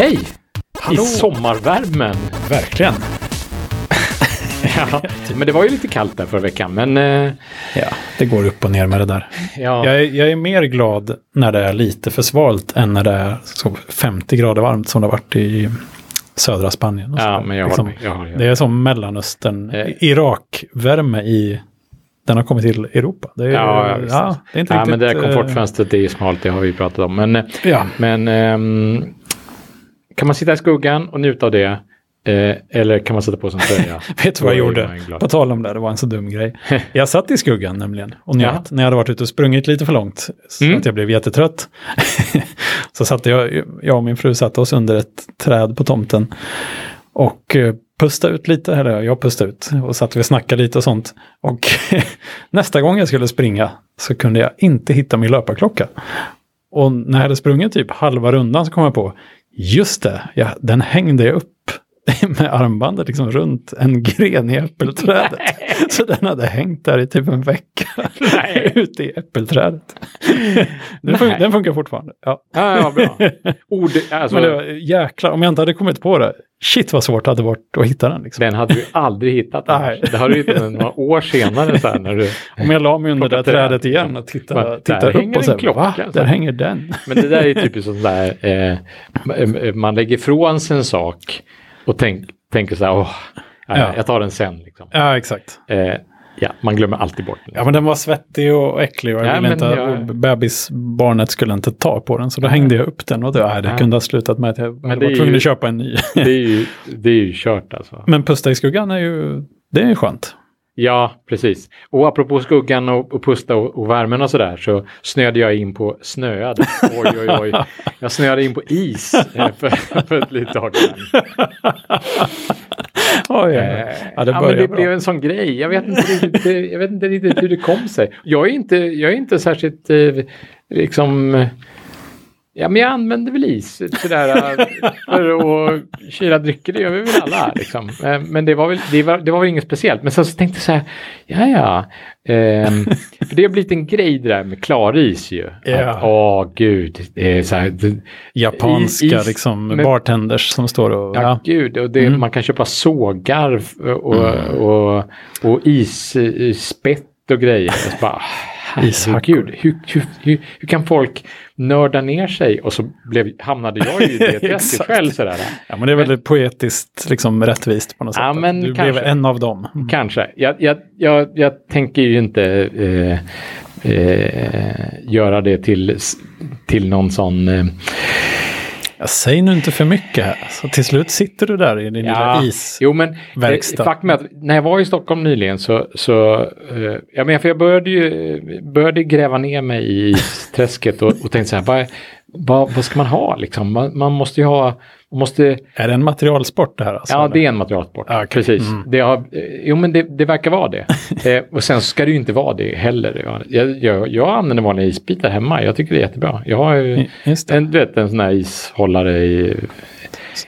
Hej! Hallå. I sommarvärmen. Verkligen. Ja, men det var ju lite kallt där förra veckan. Men eh, Ja, det går upp och ner med det där. ja, Jag är, jag är mer glad när det är lite för svalt än när det är så 50 grader varmt som det har varit i södra Spanien. ja men jag Liksom, har, jag har Det är som Mellanöstern, Eh. Irak-värme i, den har kommit till Europa. Det är, Ja, ja, det är inte ja, riktigt... men det där eh, komfortfönstret är ju smalt, det har vi pratat om. Men, Ja, men ehm, kan man sitta i skuggan och njuta av det? Eh, eller kan man sätta på sig en tröja? vet du vad jag gjorde? På tal om det, det var en så dum grej. Jag satt i skuggan nämligen och njöt Ja. när jag hade varit ute och sprungit lite för långt. Så Mm. att jag blev jättetrött. så satte jag, jag och min fru satte oss under ett träd på tomten. Och eh, pustade ut lite, eller jag pustade ut. Och satt vi och snackade lite och sånt. Och nästa gång jag skulle springa så kunde jag inte hitta min löparklocka. Och när jag hade sprungit typ halva rundan så kom jag på, just det, ja, den hängde jag upp. med armbandet liksom runt en gren i äppelträdet. Så den hade hängt där i typ en vecka Nej. ute i äppelträdet. Den, fun- Nej. den funkar fortfarande. Ja. Ja, ja, bra. Ord, alltså, Men det var jäklar, om jag inte hade kommit på det, shit vad svårt det hade varit att hitta den. Liksom. Den hade du aldrig hittat. Nej. Det har du hittat några år senare. Så här, när du, Om jag la mig under det där trädet igen och tittade, tittade upp och så här, klocka, va? Där hänger den. men det där är typiskt sånt där, eh, man lägger ifrån sig en sak och tänk, tänker så här, åh, ja, Ja. jag tar den sen. Liksom. Ja, exakt. Eh, ja, man glömmer alltid bort den. Ja, men den var svettig och äcklig och jag Ja, ville inte, jag- bebisbarnet skulle inte ta på den. Så då hängde jag upp den och det, nej, det Ja. kunde ha slutat med att jag Men är varit tvungen ju- att köpa en ny. Det är ju, det är ju kört alltså. Men pusta i skuggan är ju, det är skönt. Ja, precis. Och apropå skuggan och, och pusta och, och värmen och sådär så snöade jag in på snöade. Oj, oj, oj. Jag snöade in på is eh, för, för ett litet tag sedan. Oj, ja, Eh, ja, det ja, men det bra. blev en sån grej. Jag vet inte riktigt, jag vet inte riktigt hur det kom sig. Jag är inte, jag är inte särskilt eh, liksom... Ja, men jag använder väl is sådär eh, för att kyla drycker. Det gör vi väl alla. Liksom. Eh, Men det var, väl, det, var, det var väl inget speciellt. Men sen så tänkte jag så här, ja ja. ehm, för det har blivit en grej det där med klaris ju. Ja. Att, Åh gud. Det är så här, Japanska is- liksom, men- bartenders som står och... Ja, Ja. gud. Och det, Mm. Man kan köpa sågar f- och, och, och isspett och grejer. Och så bara. Herregud, hur, hur, hur, hur kan folk nörda ner sig? Och så blev, hamnade jag i det träsket själv. Sådär. ja, men det är väldigt poetiskt liksom, rättvist på något Ja, sätt. men du kanske. blev en av dem. Mm. Kanske. Jag, jag, jag, jag tänker ju inte eh, eh, göra det till, till någon sån... Eh, Ja, säg nu inte för mycket här. Så till slut sitter du där i din lilla is. Jo, men verkstad. faktum är att när jag var i Stockholm nyligen så, så eh, jag, menar, för jag började ju började gräva ner mig i isträsket och, och tänkte så här, vad, vad, vad ska man ha liksom? Man, man måste ju ha, måste, Är det en materialsport det här? Alltså, ja eller? det är en materialsport, Ja, okej. precis. Mm. Det har, eh, jo men det, det verkar vara det. eh, och sen ska det ju inte vara det heller. Jag, jag, jag använder vanliga isbitar hemma, jag tycker det är jättebra. Jag har ju en, du vet, en sån här ishållare i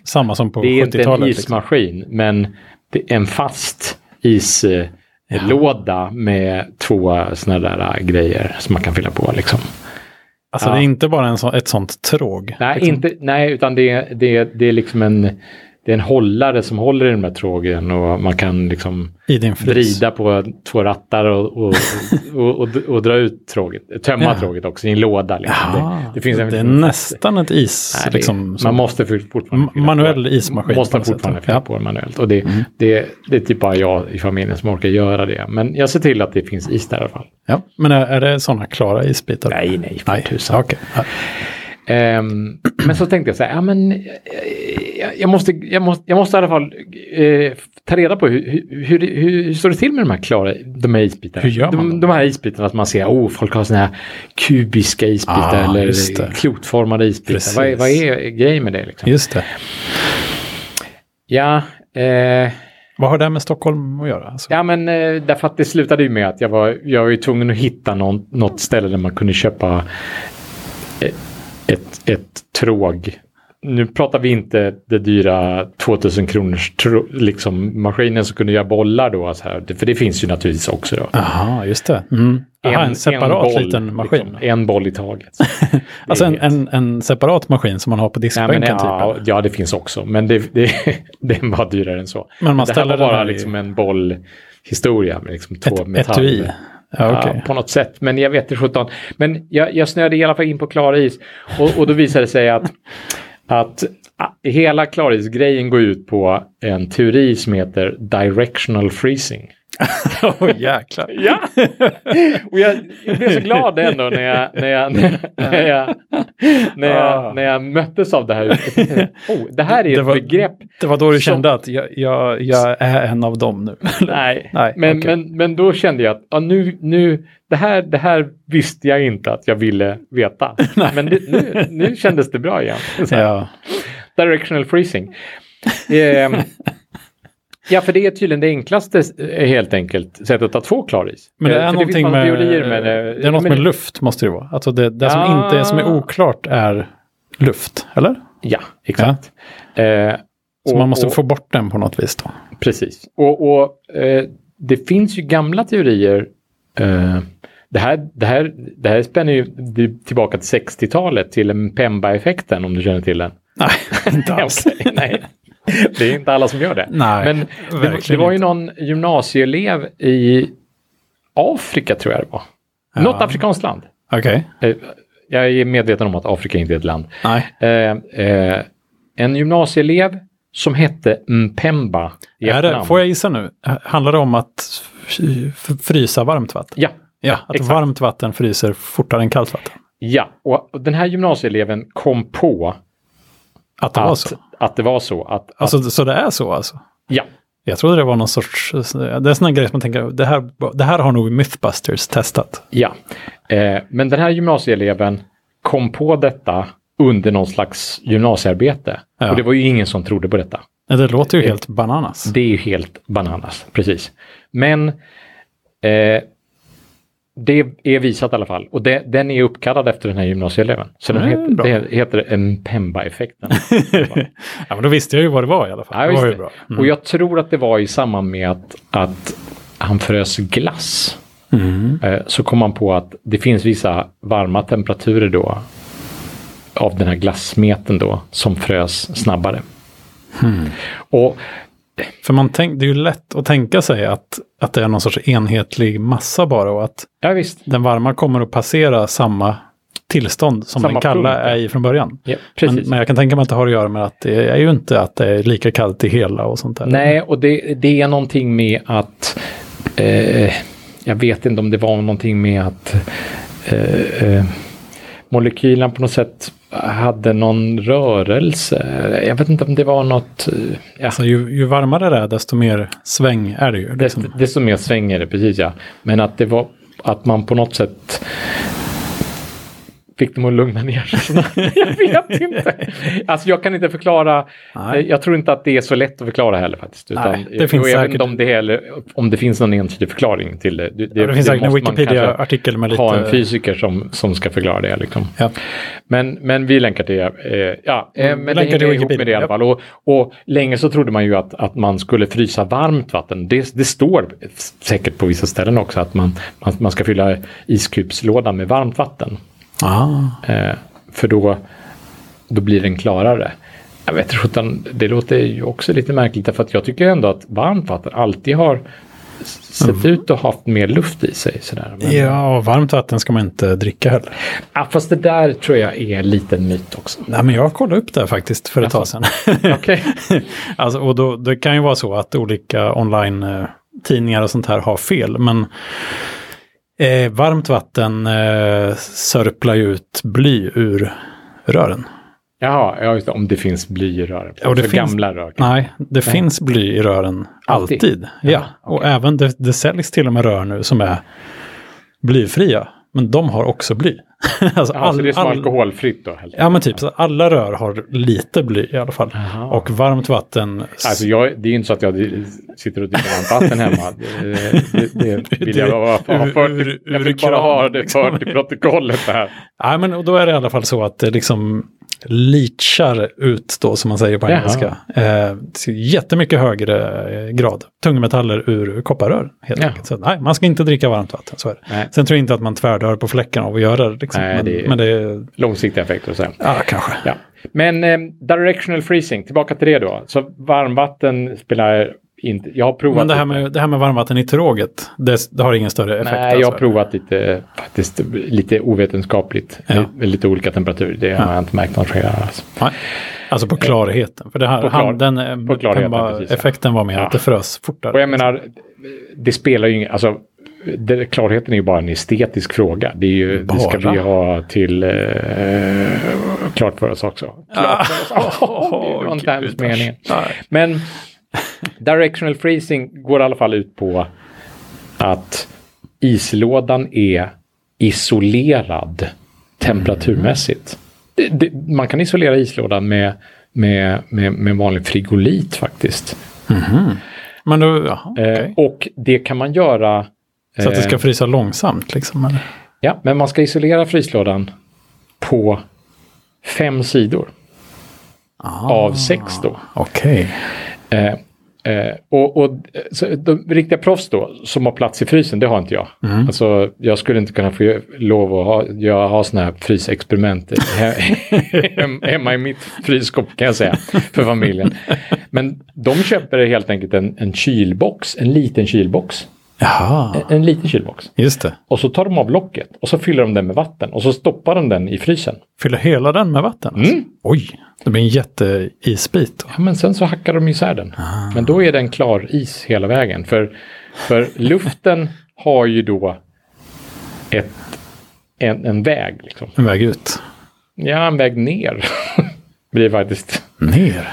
Samma som på det är inte en 70-talet. Liksom. ismaskin, men det är en fast islåda med två sådana där äh, grejer som man kan fylla på. Liksom. Alltså Ja. det är inte bara en så, ett sånt tråg. Nej, liksom. inte, nej, utan det, det, det är liksom en, det är en hållare som håller i de här trågen och man kan liksom vrida på två rattar och, och, och, och, dra ut tråget, tömma Ja. tråget också i en låda. Liksom. Det, det finns en, det är nästan ett is. Nej, det, liksom, som- man måste fortfarande Ma- manuell ismaskin Måste på något sätt. fortfarande Ja. fylla på den manuellt. Och det, Mm. det, det är typ bara jag i familjen som orkar göra det. Men jag ser till att det finns is där i alla fall. Ja, men är, är det sådana klara isbitar? Nej, nej, för Nej, tusan. Ja. Ehm, men så tänkte jag så här, ja men eh, jag, jag, måste, jag, måste, jag måste i alla fall eh, ta reda på hur, hur, hur, hur, står det till med de här klara, de här isbitarna? Hur gör man de, de här isbitarna som man ser, oh folk har sådana här kubiska isbitar Ah, eller klotformade isbitar. Vad är, vad är grejen med det liksom? Just det. Ja, eh, Vad har det med Stockholm att göra? Alltså? Ja, men eh, därför att det slutade ju med att jag var, jag var ju tvungen att hitta någon, något ställe där man kunde köpa eh, ett, ett tråg nu pratar vi inte det dyra 2000 kronors tro, liksom, maskinen som kunde göra bollar då. Så här. För det finns ju naturligtvis också då. Jaha, just det. Mm. Aha, en, separat boll, liten maskin. Liksom, en boll i taget. alltså en, en, en, separat maskin som man har på diskbänken? Typ, ja, ja, det finns också. Men det, det, är bara dyrare än så. Men man det här var bara i... liksom en bollhistoria med liksom två Ett metaller. etui? Ja, okay. Eh, på något sätt. Men jag vet inte 17. Men jag, jag snöade i alla fall in på klar is. Och, och då visade det sig att, att ah, hela klarisgrejen går ut på en teori som heter directional freezing. Åh oh, jäklar. ja! Och jag, jag, blev så glad ändå när jag, när jag, när jag, när jag, när jag möttes av det här. Oh, det här är det ett var, begrepp. Det var då du som, kände att jag, jag, jag, är en av dem nu? Nej, Nej men, okay. men, men då kände jag att ja, nu, nu, det, här, det här visste jag inte att jag ville veta. men det, nu, nu kändes det bra igen. Ja. Directional freezing. Eh, Ja, för det är tydligen det enklaste helt enkelt sättet att få klaris. Men det är för någonting det med, med, det är något med luft måste det vara. Alltså det, det som Ja. inte är, som är oklart är luft, eller? Ja, exakt. Eh, Så och- man måste och- få bort den på något vis då. Precis. Och, och eh, det finns ju gamla teorier. Eh, det, här, det, här, det här spänner ju tillbaka till 60-talet, till Pemba-effekten om du känner till den. Nej, inte alls. Okej, nej. Det är inte alla som gör det. Nej, Men det, det var ju någon gymnasieelev i Afrika tror jag det var. Ja. Något afrikanskt land. Okej. Eh, Jag är medveten om att Afrika inte är ett land. Nej. Eh, eh, en gymnasieelev som hette Mpemba i Är det, får jag gissa nu? Handlar det om att frysa varmt vatten? Ja, Ja, att Exakt. varmt vatten fryser fortare än kallt vatten. ja. Och den här gymnasieeleven kom på Att det var att, så? Att det var så. Att, att, Alltså, så det är så alltså? ja, Jag trodde det var någon sorts, det är en sån här grej som man tänker, det här, det här har nog Mythbusters testat. ja. Eh, men den här gymnasieeleven kom på detta under någon slags gymnasiearbete. Ja. Och det var ju ingen som trodde på detta. Ja, Det låter ju helt bananas. Det är ju helt bananas, precis. Men eh, det är visat i alla fall. Och det, den är uppkallad efter den här gymnasieeleven. Så den heter, bra. det heter en Pemba-effekten. ja, men då visste jag ju vad det var i alla fall. Ja, det var bra. Och jag tror att det var i samband med att, att han frös glass. Mm. Eh, så kom man på att det finns vissa varma temperaturer då av den här glassmeten då som frös snabbare. Hmm. Och För man tänk, det är ju lätt att tänka sig att, att det är någon sorts enhetlig massa bara och att ja den varma kommer att passera samma tillstånd som Samma den kalla punkt, är i från början. ja, Men, men jag kan tänka mig att det har att göra med att det är ju inte att det är lika kallt i hela och sånt där. Nej, och det, det är någonting med att eh, jag vet inte om det var någonting med att eh, eh, molekylerna på något sätt hade någon rörelse. Jag vet inte om det var något. eh, Ja, Alltså, ju, ju varmare det är, desto mer sväng är det ju. desto, Liksom. desto mer svänger det, precis ja. Men att det var att man på något sätt fick dem att lugna ner sig. jag vet inte. Alltså jag kan inte förklara. Nej. Eh, Jag tror inte att det är så lätt att förklara heller faktiskt. Utan, Nej, det finns säkert- om det, heller, om det finns någon entydig förklaring till det. Det, Ja, det finns säkert en Wikipedia-artikel med lite... Ha en fysiker som, som ska förklara det. Liksom. Ja. Men, men vi länkar till det. Eh, ja, eh, men det länkar till hänger ihop med det i alla fall. Och, och länge så trodde man ju att, att man skulle frysa varmt vatten. Det, det står säkert på vissa ställen också att man, man, man ska fylla iskubslådan med varmt vatten. Ah. Eh, för då, då blir den klarare. Jag vet inte, det låter ju också lite märkligt därför att jag tycker ändå att varmt vatten alltid har sett ut att ha haft mer luft i sig. Sådär. Men, Ja, varmt vatten ska man inte dricka heller. ja, fast det där tror jag är en liten myt också. Nej, men jag kollade upp det faktiskt för ett tag sedan. Okej. alltså, och då, det kan ju vara så att olika online-tidningar och sånt här har fel. Men eh, varmt vatten eh, sörplar ju ut bly ur rören. Jaha, ja, just det, om det finns bly i rören. Och det För finns- gamla rör. Nej, det finns bly i rören Alltid? alltid. Ja, Ja, och även det, det säljs till och med rör nu som är blyfria. Men de har också bly. alltså, Ja, så det är som all- alkoholfritt då? Helt. Ja, men typ så alla rör har lite bly i alla fall. Jaha. Och varmt vatten. Alltså jag, det är ju inte så att jag sitter och dricker varmt vatten hemma. Det, det, det vill jag bara ha fört. Jag vill bara ha det liksom. fört i protokollet det här. Nej, men och då är det i alla fall så att det liksom leachar ut då som man säger på Jaha. engelska. Eh, jättemycket högre eh, grad tungmetaller ur kopparrör. Helt enkelt. Så, nej, man ska inte dricka varmt vatten, så är det. Nej. Sen tror jag inte att man tvärdör på fläcken av att göra det. Liksom. Nej, men, det är- men det är, Långsiktiga effekter och så. ja kanske. Ja. Men eh, directional freezing, tillbaka till det då. Så varmvatten spelar inte... Jag har provat Men det här, lite. med, det här med varmvatten i tråget, det, det har ingen större effekt? Nej, jag har alltså. provat lite, faktiskt lite ovetenskapligt. Ja. Lite olika temperaturer. Det har jag inte märkt någon skillnad alls. Nej. Alltså på klarheten. För det här, På klar- han, den, eh, på var, precis, ja. effekten var mer Ja. att det frös fortare. Och jag menar, det spelar ju ingen... Alltså, det, klarheten är ju bara en estetisk fråga. Det, är ju, det ska vi ha till eh, klart för oss också. Klart för oss. Oh, var inte alls Gud, meningen. Nej. Men directional freezing går i alla fall ut på att islådan är isolerad temperaturmässigt. Det, det, man kan isolera islådan med, med, med, med vanlig frigolit faktiskt. Men då, jaha, Eh, okej. och det kan man göra... Så att det ska eh, frysa långsamt liksom? Eller? Ja, men man ska isolera fryslådan på fem sidor. Av sex då. Okej. Eh, eh, och och eh, de riktiga proffs då, som har plats i frysen, det har inte jag. Alltså, jag skulle inte kunna få lov att ha, jag ha sådana här frysexperiment he- hem- hemma i mitt frysskåp kan jag säga, för familjen. Men de köper helt enkelt en, en kylbox, en liten kylbox. Jaha, En liten kylbox. just det. Och så tar de av locket och så fyller de den med vatten och så stoppar de den i frysen. Fyller hela den med vatten? Alltså. Mm. Oj, det blir en jätteisbit. Då. Ja, men sen så hackar de isär den. Ah. Men då är den klar is hela vägen. För, för luften har ju då ett, en, en väg. Liksom. En väg ut. Ja, en väg ner. blir faktiskt. Ner.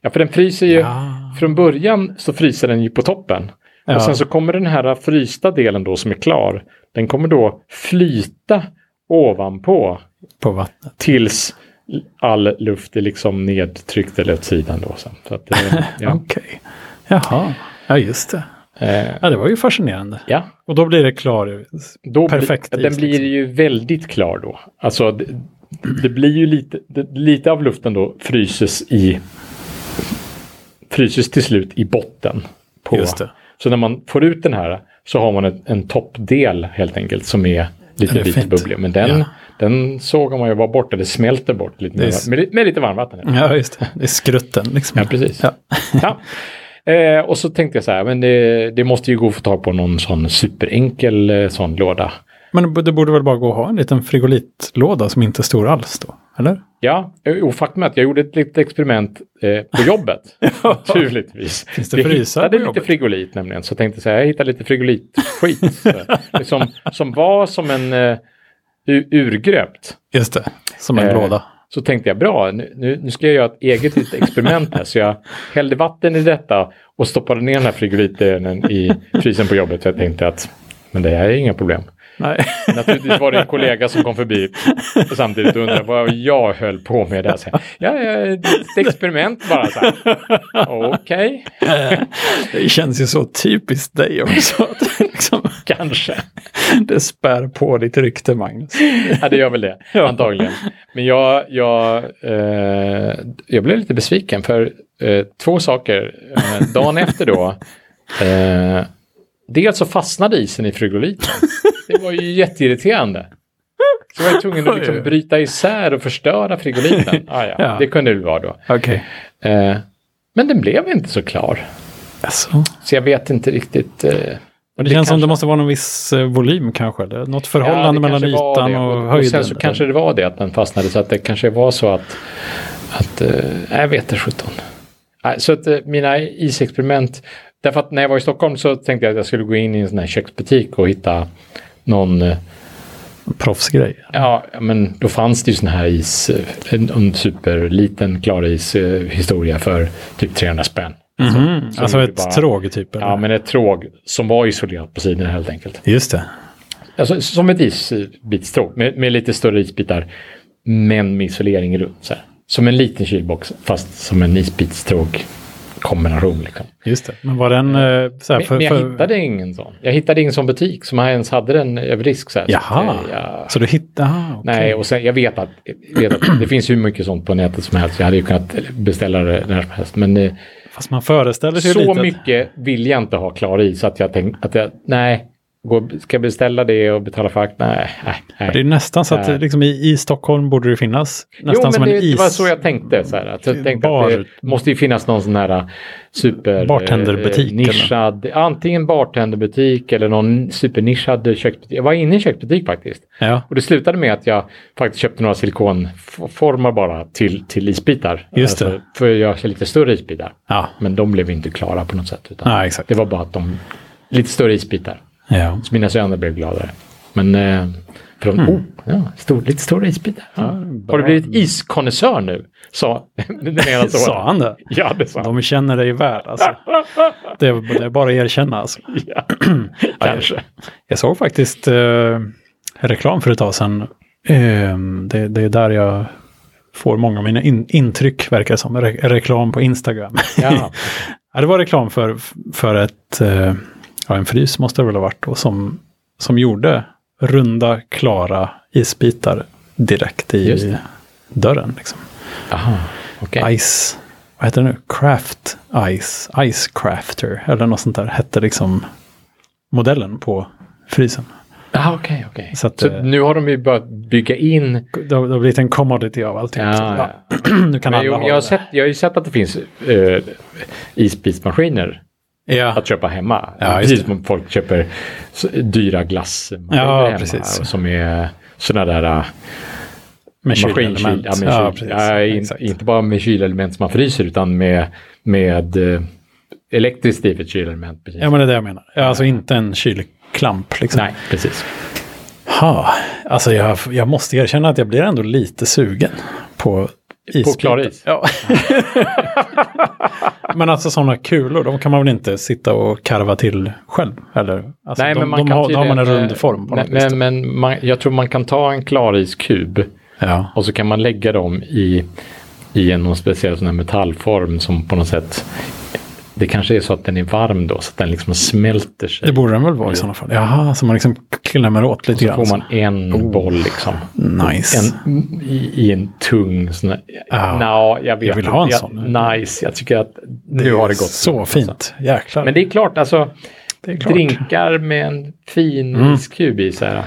Ja, för den fryser ju. Ja. Från början så fryser den ju på toppen. Ja. Och sen så kommer den här frysta delen då som är klar. Den kommer då flyta ovanpå På vattnet. tills all luft är liksom nedtryckt eller åt sidan då. Så, så att, eh, ja. Okej. Jaha, ja just det. Eh, Ja, det var ju fascinerande. ja, Och då blir det klar. då Perfekt bli, is, den blir liksom. ju väldigt klar då. Alltså det, det blir ju lite, det, lite av luften då fryses i fryses till slut i botten. På. Just det. Så när man får ut den här så har man en, en toppdel helt enkelt som är lite vit bubblig. Men den, Ja. Den sågar man ju bara bort, det smälter bort lite är med, med, lite varmvatten. Ja, just det. Det är skrutten liksom. Ja, precis. Ja. Ja. Eh, och så tänkte jag så här, men det, det måste ju gå att få tag på någon sån superenkel eh, sån låda. Men det borde väl bara gå att ha en liten frigolitlåda som inte är stor alls då? Eller? Ja, eh, och faktum är att jag gjorde ett litet experiment eh, på jobbet. Naturligtvis. Finns det frysar hittade på lite frigolit nämligen. Så jag tänkte så här, jag hittade lite frigolitskit. här, som, var som en uh, urgröpt. Just det, som en Eh, låda. Så tänkte jag, bra, nu, nu nu ska jag göra ett eget litet experiment här. Så jag hällde vatten i detta och stoppade ner den här frigolitdelen i frysen på jobbet. För jag tänkte att, men det här är inga problem. Nej. Naturligtvis var det en kollega som kom förbi och samtidigt undrade vad jag höll på med där. Så, ja, ja, ett experiment bara. Okej, Det känns ju så typiskt dig också. Att liksom, kanske. det spär på ditt rykte, Magnus. Ja, det gör väl det, Ja. antagligen. Men jag, jag, eh, jag blev lite besviken för eh, två saker. Eh, dagen efter då, eh, dels så fastnade isen i frigoliten. Det var ju jätteirriterande. Så jag var tvungen att liksom bryta isär och förstöra frigoliten. Ah, ja, Ja. Det kunde det vara då. Okej. Eh, men den blev inte så klar. Alltså. Så jag vet inte riktigt. Eh, Och det, känns som kanske- det måste vara någon viss eh, volym kanske. Eller något förhållande Ja, det mellan ytan det. och, och höjden. sen så kanske det var det att den fastnade. Så att det kanske var så att... att eh, jag vet inte sjutton. Så att eh, mina isexperiment. Därför att när jag var i Stockholm så tänkte jag att jag skulle gå in i en sån här köksbutik och hitta någon... eh, Proffsgrej. Ja, men då fanns det ju sån här is. eh, En, en superliten klaris eh, historia för typ 300 spänn. Mhm. så Alltså ett bara- tråg typ? Eller? Ja, men ett tråg som var isolerat på sidorna helt enkelt. Just det. Alltså, som ett isbitstråg med, med lite större isbitar. Men med isolering runt. Så här. Som en liten kylbox fast som en isbitstråg kombination. Liksom. Just det. Men var den... eh, Så här, för, men jag för, hittade ingen sån. Jag hittade ingen sån butik som ens hade den över disk. Så här. Så Jaha. eh, jag, Så du hittade... Ah, okej. Nej, och sen, jag vet att, vet att det finns hur mycket sånt på nätet som helst. Jag hade ju kunnat beställa det när som helst. Men eh, Fast man föreställer sig så lite... mycket vill jag inte ha klar i så att jag tänkte att jag, nej, gå, ska jag beställa det och betala frakt? Nej, nej, nej. Det är nästan så att liksom, i, i Stockholm borde det finnas nästan jo, men som det, en is. det var så jag tänkte. Så här, att jag tänkte Bar- att det måste ju finnas någon sån här äh, super... Bartenderbutik, eh, nischad, antingen bartenderbutik eller någon supernischad köksbutik. Jag var inne i en köksbutik faktiskt. Ja, Och det slutade med att jag faktiskt köpte några silikonformar bara till, till isbitar. Alltså, Just det. För att göra lite större isbitar. ja. Men de blev inte klara på något sätt. Utan exakt. Det var bara att de... Lite större isbitar. Ja. Så mina söner blev gladare. Men... Eh, för de, oh, ja, stor, lite stora isbitar. Ja. Har du blivit iskonnässör nu? Sa Sa han det? Ja, det sa han. De känner dig väl alltså. Det är, det är bara att erkänna alltså. Ja, kanske. Jag såg faktiskt eh, reklam för ett tag sedan. Eh, det, det är där jag får många av mina in, intryck, verkar som. Re, reklam på Instagram. Ja, det var reklam för, för ett, eh, ja, en frys måste det väl ha varit då, som, som gjorde runda, klara isbitar direkt i dörren. Liksom. Aha, okej. Ice, vad heter det nu? Craft Ice, Ice Crafter eller något sånt där hette liksom modellen på frysen. Aha, okej, okej. Så att, Så eh, nu har de ju börjat bygga in Det har, det har blivit en commodity av allting. Ja, ja. nu kan Men alla ha jag, har sett, jag har ju sett att det finns uh, isbitsmaskiner Ja, att köpa hemma. Ja, precis som folk köper dyra glassmaskiner Ja, precis. Som är sådana där uh, med. Ja, med Ja, kyl. ja, in, inte bara med kylelement som man fryser utan med, med uh, elektriskt drivet kylelement. Precis. Ja, men det är det jag menar. Alltså inte en kylklamp liksom. Nej, precis. Ha, alltså jag, jag måste erkänna att jag blir ändå lite sugen på is. klar is? Ja. men alltså sådana kulor, de kan man väl inte sitta och karva till själv? Eller? Alltså, Nej, de, men man de kan har, då har man en rund form på nej, något vis. Men, men man, jag tror man kan ta en klariskub Ja. och så kan man lägga dem i, i en någon speciell sån här metallform som på något sätt det kanske är så att den är varm då så att den liksom smälter sig. Det borde den väl vara i sådana fall. Jaha, så man liksom klämmer åt lite så grann. får man en Oh. boll liksom. Nice. En, i, I en tung sån här, Ja, Nå, jag vet jag vill inte. ha en jag, sån. Nice, jag tycker att nu har det gått Så långt, fint. Alltså. Jäklar. Men det är klart, alltså Det är klart. drinkar med en fin Mm. iskub i. Så här.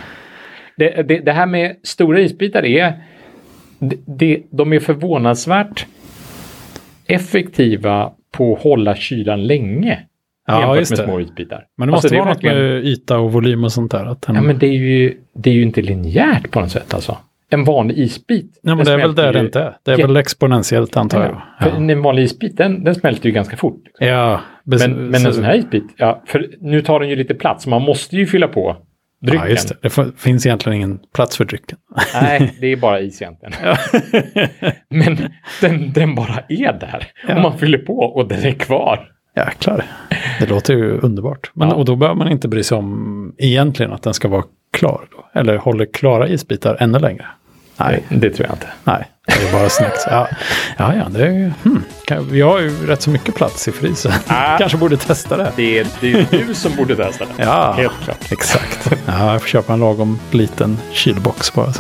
Det, det, det här med stora isbitar är, det, det, de är förvånansvärt effektiva på att hålla kylan länge. Ja, just med det. små isbitar. Men det Alltså, måste är vara något verkligen- med yta och volym och sånt där. Att den... Ja, men det är, ju, det är ju inte linjärt på något sätt alltså. En vanlig isbit. Nej, men det är väl smälter det det ju- inte är. Det är Ja. väl exponentiellt antar jag. Ja. Ja, En vanlig isbit den, den smälter ju ganska fort. Liksom. ja bes- Men, men en sån här isbit, ja, för nu tar den ju lite plats. Man måste ju fylla på drycken. Ja, just det. Det finns egentligen ingen plats för drycken. Nej, det är bara is egentligen. Men den, den bara är där. Ja. Och man fyller på och den är kvar. Jäklar. Det låter ju underbart. Men, Ja. Och då behöver man inte bry sig om egentligen att den ska vara klar. Då. Eller håller klara isbitar ännu längre. Nej, Det, det tror jag inte. nej. Det är bara snyggt. Ja, ja, ja det är. Hmm. Vi har ju rätt så mycket plats i frysen. Ah. Kanske borde testa det. Det är, det är du som borde testa det. Ja, Helt klart. exakt. Ja, jag får köpa en lagom liten kylbox bara.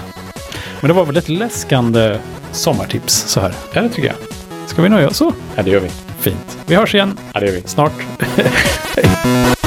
Men det var väl ett läskande sommartips så här. Ja, det tycker jag. Ska vi nöja oss så? Ja, det gör vi. Fint. Vi hörs igen Ja, det gör vi. snart.